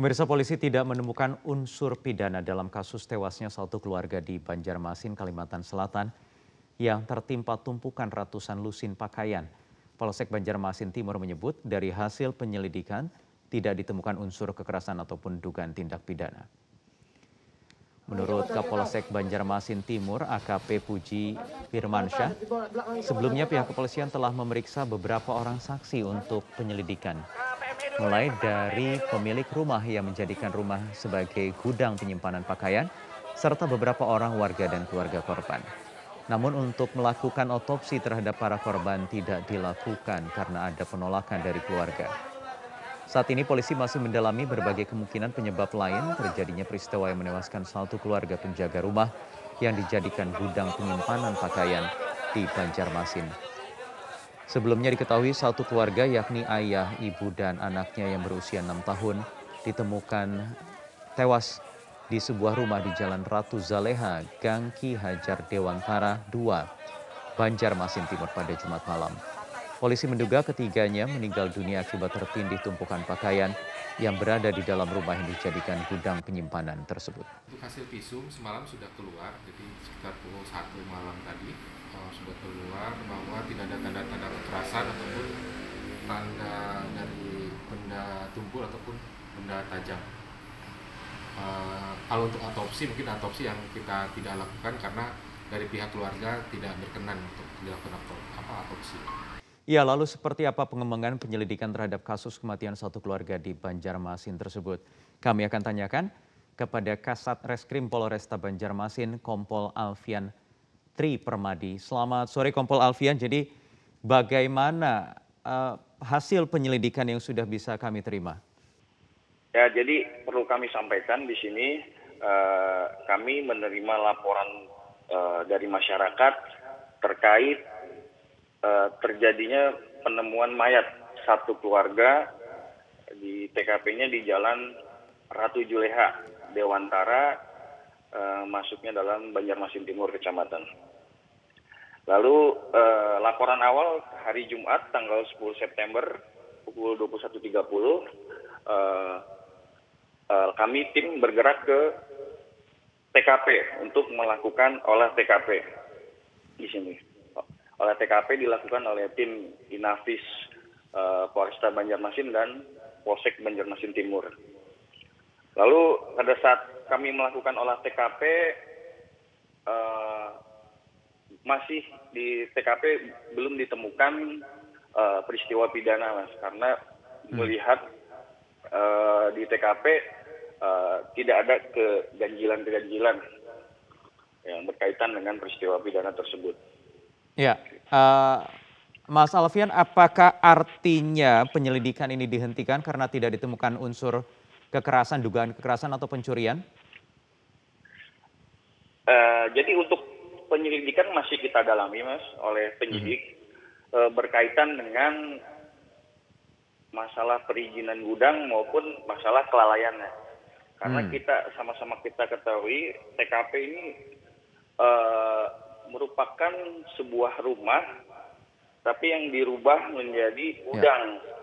Pemirsa polisi tidak menemukan unsur pidana dalam kasus tewasnya satu keluarga di Banjarmasin, Kalimantan Selatan yang tertimpa tumpukan ratusan lusin pakaian. Polsek Banjarmasin Timur menyebut dari hasil penyelidikan tidak ditemukan unsur kekerasan ataupun dugaan tindak pidana. Menurut Kapolsek Banjarmasin Timur, AKP Puji Firmansyah, sebelumnya pihak kepolisian telah memeriksa beberapa orang saksi untuk penyelidikan mulai dari pemilik rumah yang menjadikan rumah sebagai gudang penyimpanan pakaian, serta beberapa orang warga dan keluarga korban. Namun untuk melakukan otopsi terhadap para korban tidak dilakukan karena ada penolakan dari keluarga. Saat ini polisi masih mendalami berbagai kemungkinan penyebab lain terjadinya peristiwa yang menewaskan satu keluarga penjaga rumah yang dijadikan gudang penyimpanan pakaian di Banjarmasin. Sebelumnya diketahui satu keluarga yakni ayah, ibu, dan anaknya yang berusia enam tahun ditemukan tewas di sebuah rumah di Jalan Ratu Zaleha, Gang Ki Hajar Dewantara 2, Banjarmasin Timur pada Jumat malam. Polisi menduga ketiganya meninggal dunia akibat tertindih tumpukan pakaian yang berada di dalam rumah yang dijadikan gudang penyimpanan tersebut. Untuk hasil visum semalam sudah keluar, jadi sekitar pukul 1 malam tadi uh, sudah keluar bahwa tidak ada tanda-tanda kekerasan ataupun tanda dari benda tumpul ataupun benda tajam. Uh, kalau untuk otopsi mungkin otopsi yang kita tidak lakukan karena dari pihak keluarga tidak berkenan untuk dilakukan apa otopsi. Ya, lalu seperti apa pengembangan penyelidikan terhadap kasus kematian satu keluarga di Banjarmasin tersebut? Kami akan tanyakan kepada Kasat Reskrim Polresta Banjarmasin, Kompol Alfian Tri Permadi. Selamat sore Kompol Alfian. Jadi bagaimana uh, hasil penyelidikan yang sudah bisa kami terima? Ya, jadi perlu kami sampaikan di sini uh, kami menerima laporan uh, dari masyarakat terkait terjadinya penemuan mayat satu keluarga di TKP-nya di Jalan Ratu Juleha, Dewantara, uh, masuknya dalam Banjarmasin Timur, Kecamatan. Lalu eh, laporan awal hari Jumat tanggal 10 September pukul 21.30 eh, eh, kami tim bergerak ke TKP untuk melakukan olah TKP di sini. Olah TKP dilakukan oleh tim Inafis eh, Polresta Banjarmasin dan Polsek Banjarmasin Timur. Lalu pada saat kami melakukan olah TKP eh, masih di TKP belum ditemukan uh, peristiwa pidana mas karena hmm. melihat uh, di TKP uh, eh, tidak ada keganjilan-keganjilan yang berkaitan dengan peristiwa pidana tersebut. Ya, uh, Mas Alfian, apakah artinya penyelidikan ini dihentikan karena tidak ditemukan unsur kekerasan, dugaan kekerasan atau pencurian? Uh, jadi untuk penyelidikan masih kita dalami mas oleh penyidik hmm. e, berkaitan dengan masalah perizinan gudang maupun masalah kelalaiannya. Karena hmm. kita sama-sama kita ketahui TKP ini e, merupakan sebuah rumah tapi yang dirubah menjadi gudang. Ya.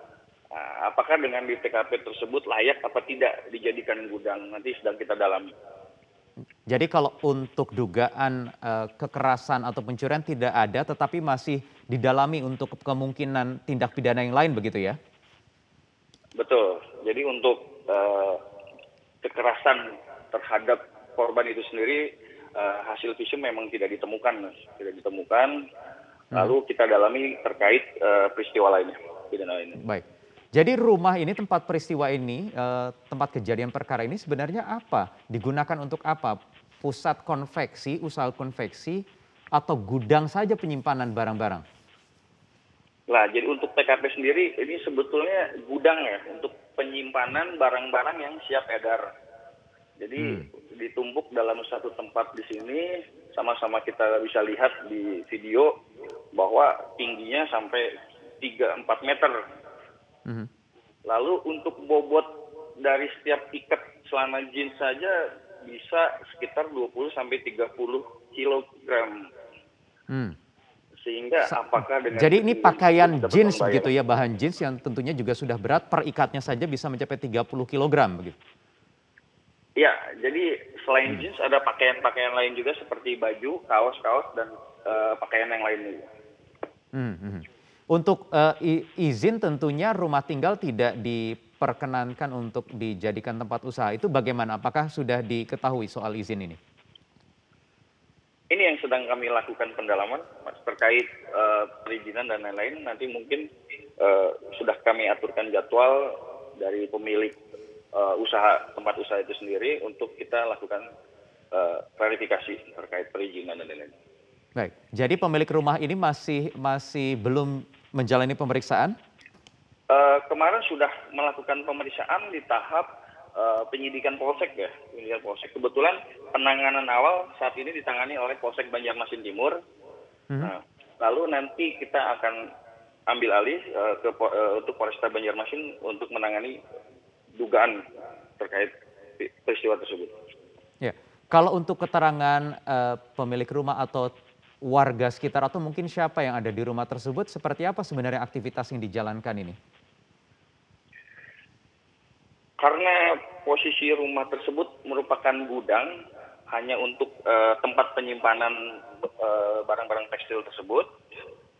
Nah, apakah dengan di TKP tersebut layak apa tidak dijadikan gudang? Nanti sedang kita dalami. Jadi kalau untuk dugaan uh, kekerasan atau pencurian tidak ada, tetapi masih didalami untuk kemungkinan tindak pidana yang lain begitu ya? Betul. Jadi untuk uh, kekerasan terhadap korban itu sendiri hasil visum memang tidak ditemukan, tidak ditemukan. Lalu kita dalami terkait uh, peristiwa lainnya, pidana lainnya. Baik. Jadi rumah ini tempat peristiwa ini, eh, tempat kejadian perkara ini sebenarnya apa? Digunakan untuk apa? Pusat konveksi, usaha konveksi, atau gudang saja penyimpanan barang-barang? Lah, jadi untuk TKP sendiri ini sebetulnya gudang ya untuk penyimpanan barang-barang yang siap edar. Jadi hmm. ditumpuk dalam satu tempat di sini, sama-sama kita bisa lihat di video bahwa tingginya sampai 3-4 meter Mhm. Lalu untuk bobot dari setiap ikat celana jeans saja bisa sekitar 20 sampai 30 kilogram. Hmm. Sehingga apakah dengan Jadi ini pakaian jeans begitu ya, bahan jeans yang tentunya juga sudah berat, per ikatnya saja bisa mencapai 30 kg begitu. Iya, jadi selain Hmm. jeans ada pakaian-pakaian lain juga seperti baju, kaos-kaos dan eh, pakaian yang lainnya. juga. Hmm, hmm. Untuk eh, i- izin tentunya rumah tinggal tidak diperkenankan untuk dijadikan tempat usaha. Itu bagaimana? Apakah sudah diketahui soal izin ini? Ini yang sedang kami lakukan pendalaman Mas, terkait eh, perizinan dan lain-lain. Nanti mungkin eh, sudah kami aturkan jadwal dari pemilik usaha tempat usaha itu sendiri untuk kita lakukan eh, klarifikasi terkait perizinan dan lain-lain. Baik. Jadi pemilik rumah ini masih masih belum menjalani pemeriksaan? Eh, kemarin sudah melakukan pemeriksaan di tahap eh, penyidikan polsek ya, penyidikan polsek. Kebetulan penanganan awal saat ini ditangani oleh Polsek Banjarmasin Timur. Mhm. Nah, lalu nanti kita akan ambil alih eh, ke eh, untuk Polresta Banjarmasin untuk menangani dugaan terkait peristiwa tersebut. Ya. Kalau untuk keterangan eh, pemilik rumah atau warga sekitar atau mungkin siapa yang ada di rumah tersebut, seperti apa sebenarnya aktivitas yang dijalankan ini? Karena posisi rumah tersebut merupakan gudang hanya untuk eh, tempat penyimpanan eh, barang-barang tekstil tersebut.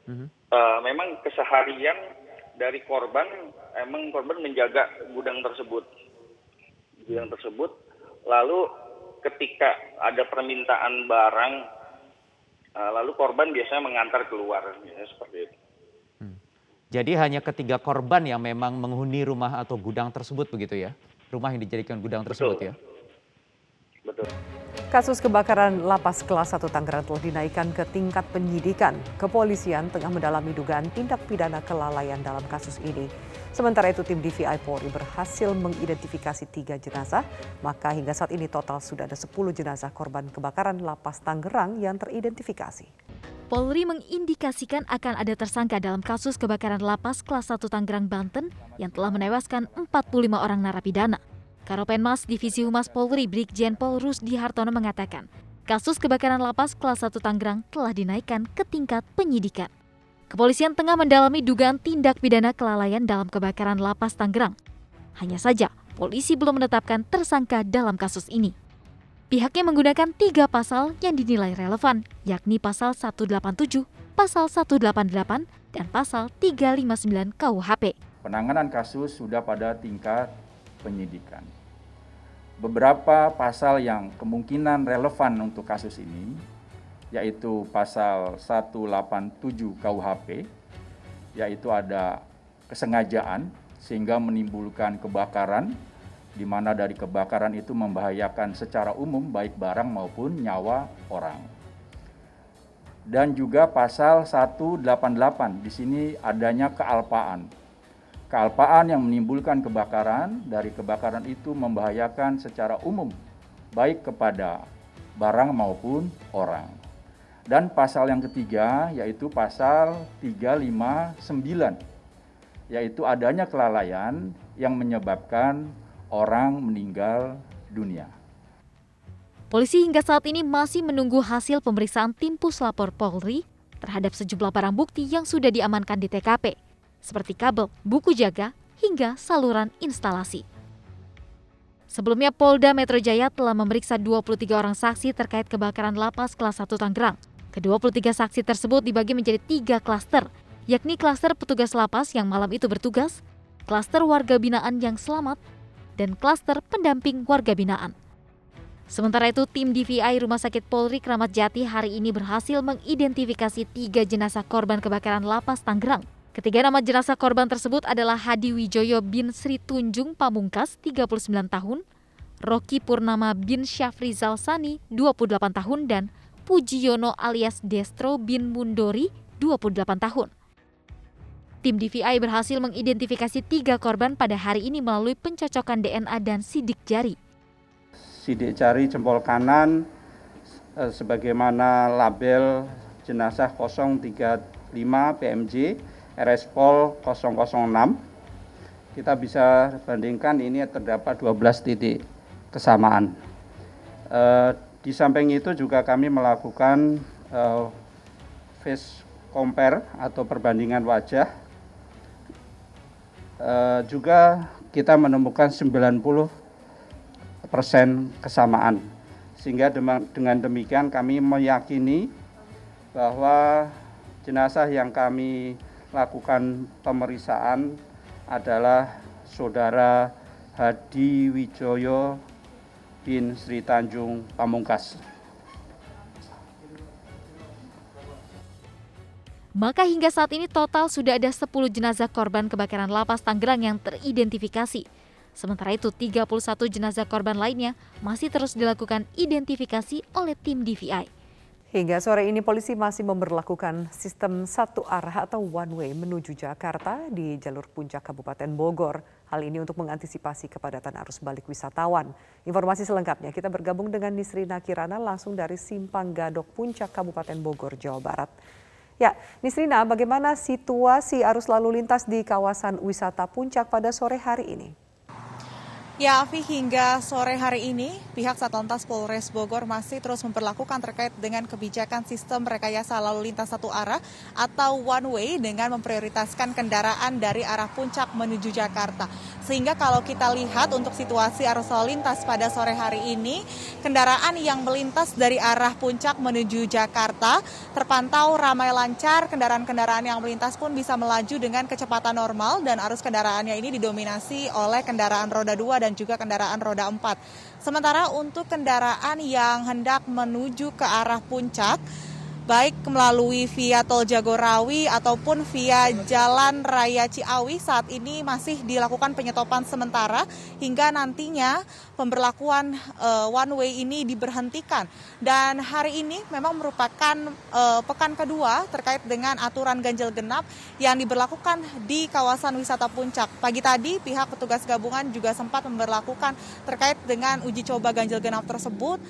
Eh, memang keseharian dari korban, emang korban menjaga gudang tersebut, gudang tersebut. Lalu ketika ada permintaan barang, eh, lalu korban biasanya mengantar keluar, biasanya seperti itu. Jadi hanya ketiga korban yang memang menghuni rumah atau gudang tersebut begitu ya? Rumah yang dijadikan gudang tersebut ya? Betul. Kasus kebakaran lapas kelas 1 Tangerang telah dinaikkan ke tingkat penyidikan. Kepolisian tengah mendalami dugaan tindak pidana kelalaian dalam kasus ini. Sementara itu tim DVI Polri berhasil mengidentifikasi tiga jenazah, maka hingga saat ini total sudah ada 10 jenazah korban kebakaran lapas Tangerang yang teridentifikasi. Polri mengindikasikan akan ada tersangka dalam kasus kebakaran lapas kelas 1 Tangerang, Banten yang telah menewaskan 45 orang narapidana. Karopenmas Divisi Humas Polri Brigjen Pol Rusdi Hartono mengatakan, kasus kebakaran lapas kelas 1 Tangerang telah dinaikkan ke tingkat penyidikan. Kepolisian tengah mendalami dugaan tindak pidana kelalaian dalam kebakaran lapas Tangerang. Hanya saja, polisi belum menetapkan tersangka dalam kasus ini. Pihaknya menggunakan tiga pasal yang dinilai relevan, yakni pasal 187, pasal 188, dan pasal 359 KUHP. penanganan kasus sudah pada tingkat penyidikan. Beberapa pasal yang kemungkinan relevan untuk kasus ini yaitu pasal 187 KUHP yaitu ada kesengajaan sehingga menimbulkan kebakaran di mana dari kebakaran itu membahayakan secara umum baik barang maupun nyawa orang. Dan juga pasal 188 di sini adanya kealpaan kealpaan yang menimbulkan kebakaran dari kebakaran itu membahayakan secara umum baik kepada barang maupun orang. Dan pasal yang ketiga yaitu pasal 359 yaitu adanya kelalaian yang menyebabkan orang meninggal dunia. Polisi hingga saat ini masih menunggu hasil pemeriksaan tim puslapor Polri terhadap sejumlah barang bukti yang sudah diamankan di TKP, seperti kabel, buku jaga, hingga saluran instalasi. Sebelumnya Polda Metro Jaya telah memeriksa 23 orang saksi terkait kebakaran lapas kelas 1 Tangerang. Ke-23 saksi tersebut dibagi menjadi tiga klaster, yakni klaster petugas lapas yang malam itu bertugas, klaster warga binaan yang selamat, dan klaster pendamping warga binaan. Sementara itu, tim DVI Rumah Sakit Polri Kramat Jati hari ini berhasil mengidentifikasi tiga jenazah korban kebakaran lapas Tangerang. Ketiga nama jenazah korban tersebut adalah Hadi Wijoyo bin Sri Tunjung Pamungkas, 39 tahun, Rocky Purnama bin Syafrizal Sani, 28 tahun, dan Pujiono alias Destro bin Mundori, 28 tahun. Tim DVI berhasil mengidentifikasi tiga korban pada hari ini melalui pencocokan DNA dan sidik jari. sidik jari jempol kanan eh, sebagaimana label jenazah 035 PMJ RS Pol 006 kita bisa bandingkan ini terdapat 12 titik kesamaan. Eh, di samping itu juga kami melakukan eh, face compare atau perbandingan wajah. Uh, juga kita menemukan 90 persen kesamaan. Sehingga dengan demikian kami meyakini bahwa jenazah yang kami lakukan pemeriksaan adalah saudara Hadi Wijoyo bin Sri Tanjung Pamungkas. Maka hingga saat ini total sudah ada 10 jenazah korban kebakaran lapas Tangerang yang teridentifikasi. Sementara itu 31 jenazah korban lainnya masih terus dilakukan identifikasi oleh tim DVI. Hingga sore ini polisi masih memperlakukan sistem satu arah atau one way menuju Jakarta di jalur puncak Kabupaten Bogor. Hal ini untuk mengantisipasi kepadatan arus balik wisatawan. Informasi selengkapnya kita bergabung dengan Nisrina Kirana langsung dari Simpang Gadok Puncak Kabupaten Bogor, Jawa Barat. Ya, Nisrina, bagaimana situasi arus lalu lintas di kawasan wisata Puncak pada sore hari ini? Ya, Afi, hingga sore hari ini pihak Satlantas Polres Bogor masih terus memperlakukan terkait dengan kebijakan sistem rekayasa lalu lintas satu arah atau one way dengan memprioritaskan kendaraan dari arah puncak menuju Jakarta. Sehingga kalau kita lihat untuk situasi arus lalu lintas pada sore hari ini, kendaraan yang melintas dari arah puncak menuju Jakarta terpantau ramai lancar, kendaraan-kendaraan yang melintas pun bisa melaju dengan kecepatan normal dan arus kendaraannya ini didominasi oleh kendaraan roda 2 dan dan juga kendaraan roda 4. Sementara untuk kendaraan yang hendak menuju ke arah puncak, baik melalui via Tol Jagorawi ataupun via Jalan Raya Ciawi saat ini masih dilakukan penyetopan sementara hingga nantinya pemberlakuan uh, one way ini diberhentikan. Dan hari ini memang merupakan uh, pekan kedua terkait dengan aturan ganjil genap yang diberlakukan di kawasan wisata Puncak. Pagi tadi pihak petugas gabungan juga sempat memberlakukan terkait dengan uji coba ganjil genap tersebut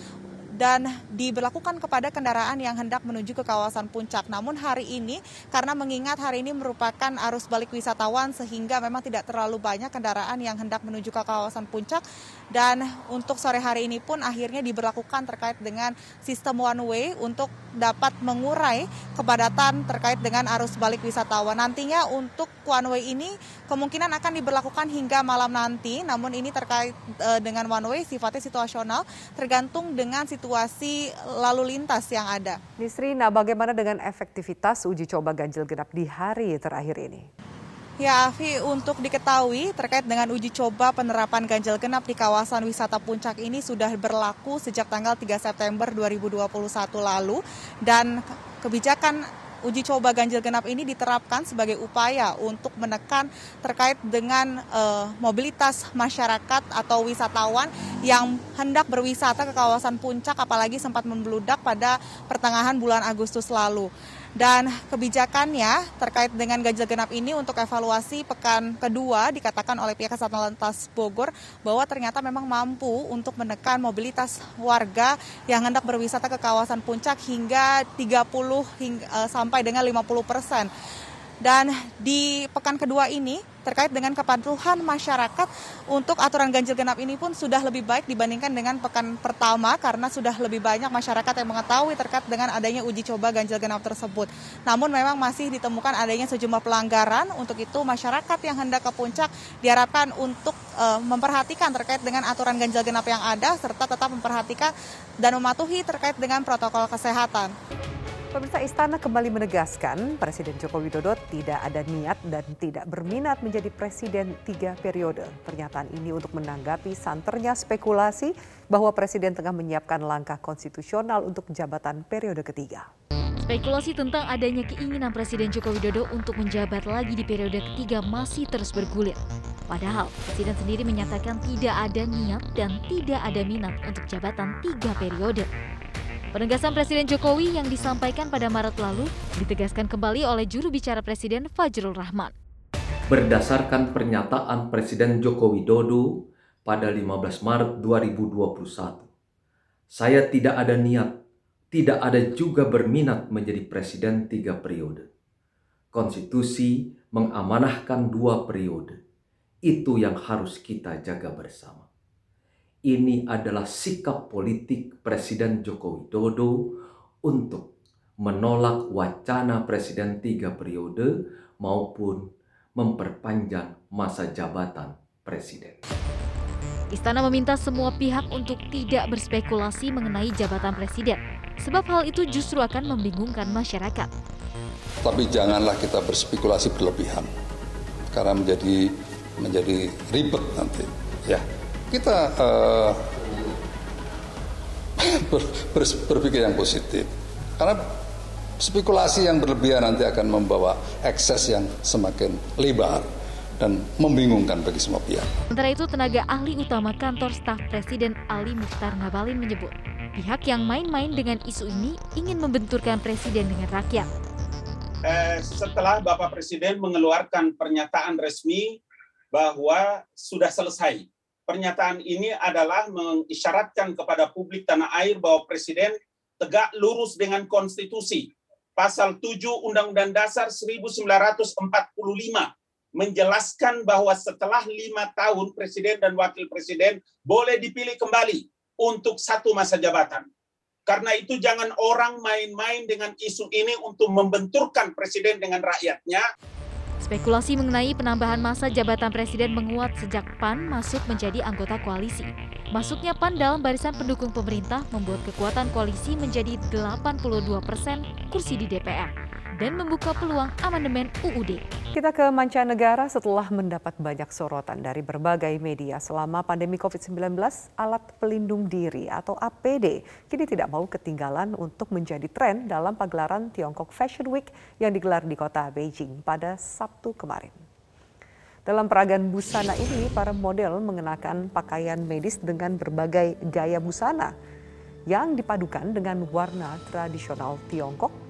dan diberlakukan kepada kendaraan yang hendak menuju ke kawasan puncak. Namun hari ini karena mengingat hari ini merupakan arus balik wisatawan sehingga memang tidak terlalu banyak kendaraan yang hendak menuju ke kawasan puncak dan untuk sore hari ini pun akhirnya diberlakukan terkait dengan sistem one way untuk dapat mengurai kepadatan terkait dengan arus balik wisatawan. Nantinya untuk one way ini kemungkinan akan diberlakukan hingga malam nanti, namun ini terkait uh, dengan one way sifatnya situasional tergantung dengan situasi lalu lintas yang ada. Nisrina, bagaimana dengan efektivitas uji coba ganjil genap di hari terakhir ini? Ya, Afi, untuk diketahui terkait dengan uji coba penerapan ganjil genap di kawasan wisata puncak ini sudah berlaku sejak tanggal 3 September 2021 lalu dan kebijakan uji coba ganjil genap ini diterapkan sebagai upaya untuk menekan terkait dengan uh, mobilitas masyarakat atau wisatawan yang hendak berwisata ke kawasan puncak apalagi sempat membludak pada pertengahan bulan Agustus lalu. Dan kebijakannya terkait dengan ganjil genap ini untuk evaluasi pekan kedua dikatakan oleh pihak Lantas Bogor bahwa ternyata memang mampu untuk menekan mobilitas warga yang hendak berwisata ke kawasan puncak hingga 30 hingga, uh, sampai dengan 50 persen. Dan di pekan kedua ini terkait dengan kepatuhan masyarakat untuk aturan ganjil genap ini pun sudah lebih baik dibandingkan dengan pekan pertama karena sudah lebih banyak masyarakat yang mengetahui terkait dengan adanya uji coba ganjil genap tersebut. Namun memang masih ditemukan adanya sejumlah pelanggaran. Untuk itu masyarakat yang hendak ke puncak diharapkan untuk uh, memperhatikan terkait dengan aturan ganjil genap yang ada serta tetap memperhatikan dan mematuhi terkait dengan protokol kesehatan. Pemirsa Istana kembali menegaskan Presiden Joko Widodo tidak ada niat dan tidak berminat menjadi presiden tiga periode. Pernyataan ini untuk menanggapi santernya spekulasi bahwa Presiden tengah menyiapkan langkah konstitusional untuk jabatan periode ketiga. Spekulasi tentang adanya keinginan Presiden Joko Widodo untuk menjabat lagi di periode ketiga masih terus bergulir. Padahal Presiden sendiri menyatakan tidak ada niat dan tidak ada minat untuk jabatan tiga periode. Penegasan Presiden Jokowi yang disampaikan pada Maret lalu ditegaskan kembali oleh juru bicara Presiden Fajrul Rahman. Berdasarkan pernyataan Presiden Joko Widodo pada 15 Maret 2021, saya tidak ada niat, tidak ada juga berminat menjadi presiden tiga periode. Konstitusi mengamanahkan dua periode. Itu yang harus kita jaga bersama ini adalah sikap politik Presiden Joko Widodo untuk menolak wacana presiden tiga periode maupun memperpanjang masa jabatan presiden. Istana meminta semua pihak untuk tidak berspekulasi mengenai jabatan presiden, sebab hal itu justru akan membingungkan masyarakat. Tapi janganlah kita berspekulasi berlebihan, karena menjadi menjadi ribet nanti. Ya, kita uh, ber, ber, berpikir yang positif, karena spekulasi yang berlebihan nanti akan membawa ekses yang semakin lebar dan membingungkan bagi semua pihak. Sementara itu, tenaga ahli utama kantor staf Presiden Ali Mukhtar Ngabalin menyebut, pihak yang main-main dengan isu ini ingin membenturkan Presiden dengan rakyat. Eh, setelah Bapak Presiden mengeluarkan pernyataan resmi bahwa sudah selesai. Pernyataan ini adalah mengisyaratkan kepada publik tanah air bahwa Presiden tegak lurus dengan konstitusi. Pasal 7 Undang-Undang Dasar 1945 menjelaskan bahwa setelah lima tahun presiden dan wakil presiden boleh dipilih kembali untuk satu masa jabatan. Karena itu jangan orang main-main dengan isu ini untuk membenturkan presiden dengan rakyatnya. Spekulasi mengenai penambahan masa jabatan presiden menguat sejak PAN masuk menjadi anggota koalisi. Masuknya PAN dalam barisan pendukung pemerintah membuat kekuatan koalisi menjadi 82 persen kursi di DPR dan membuka peluang amandemen UUD. Kita ke mancanegara setelah mendapat banyak sorotan dari berbagai media selama pandemi COVID-19, alat pelindung diri atau APD kini tidak mau ketinggalan untuk menjadi tren dalam pagelaran Tiongkok Fashion Week yang digelar di kota Beijing pada Sabtu kemarin. Dalam peragaan busana ini, para model mengenakan pakaian medis dengan berbagai gaya busana yang dipadukan dengan warna tradisional Tiongkok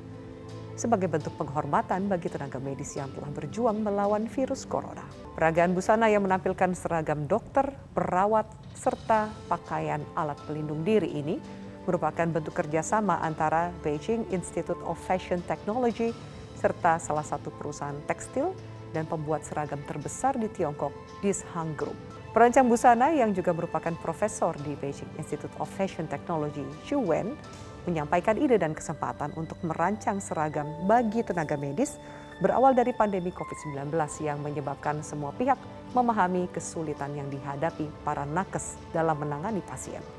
sebagai bentuk penghormatan bagi tenaga medis yang telah berjuang melawan virus corona. Peragaan busana yang menampilkan seragam dokter, perawat, serta pakaian alat pelindung diri ini merupakan bentuk kerjasama antara Beijing Institute of Fashion Technology serta salah satu perusahaan tekstil dan pembuat seragam terbesar di Tiongkok, Dishang Group. Perancang busana yang juga merupakan profesor di Beijing Institute of Fashion Technology, Xu Wen, menyampaikan ide dan kesempatan untuk merancang seragam bagi tenaga medis berawal dari pandemi COVID-19 yang menyebabkan semua pihak memahami kesulitan yang dihadapi para nakes dalam menangani pasien.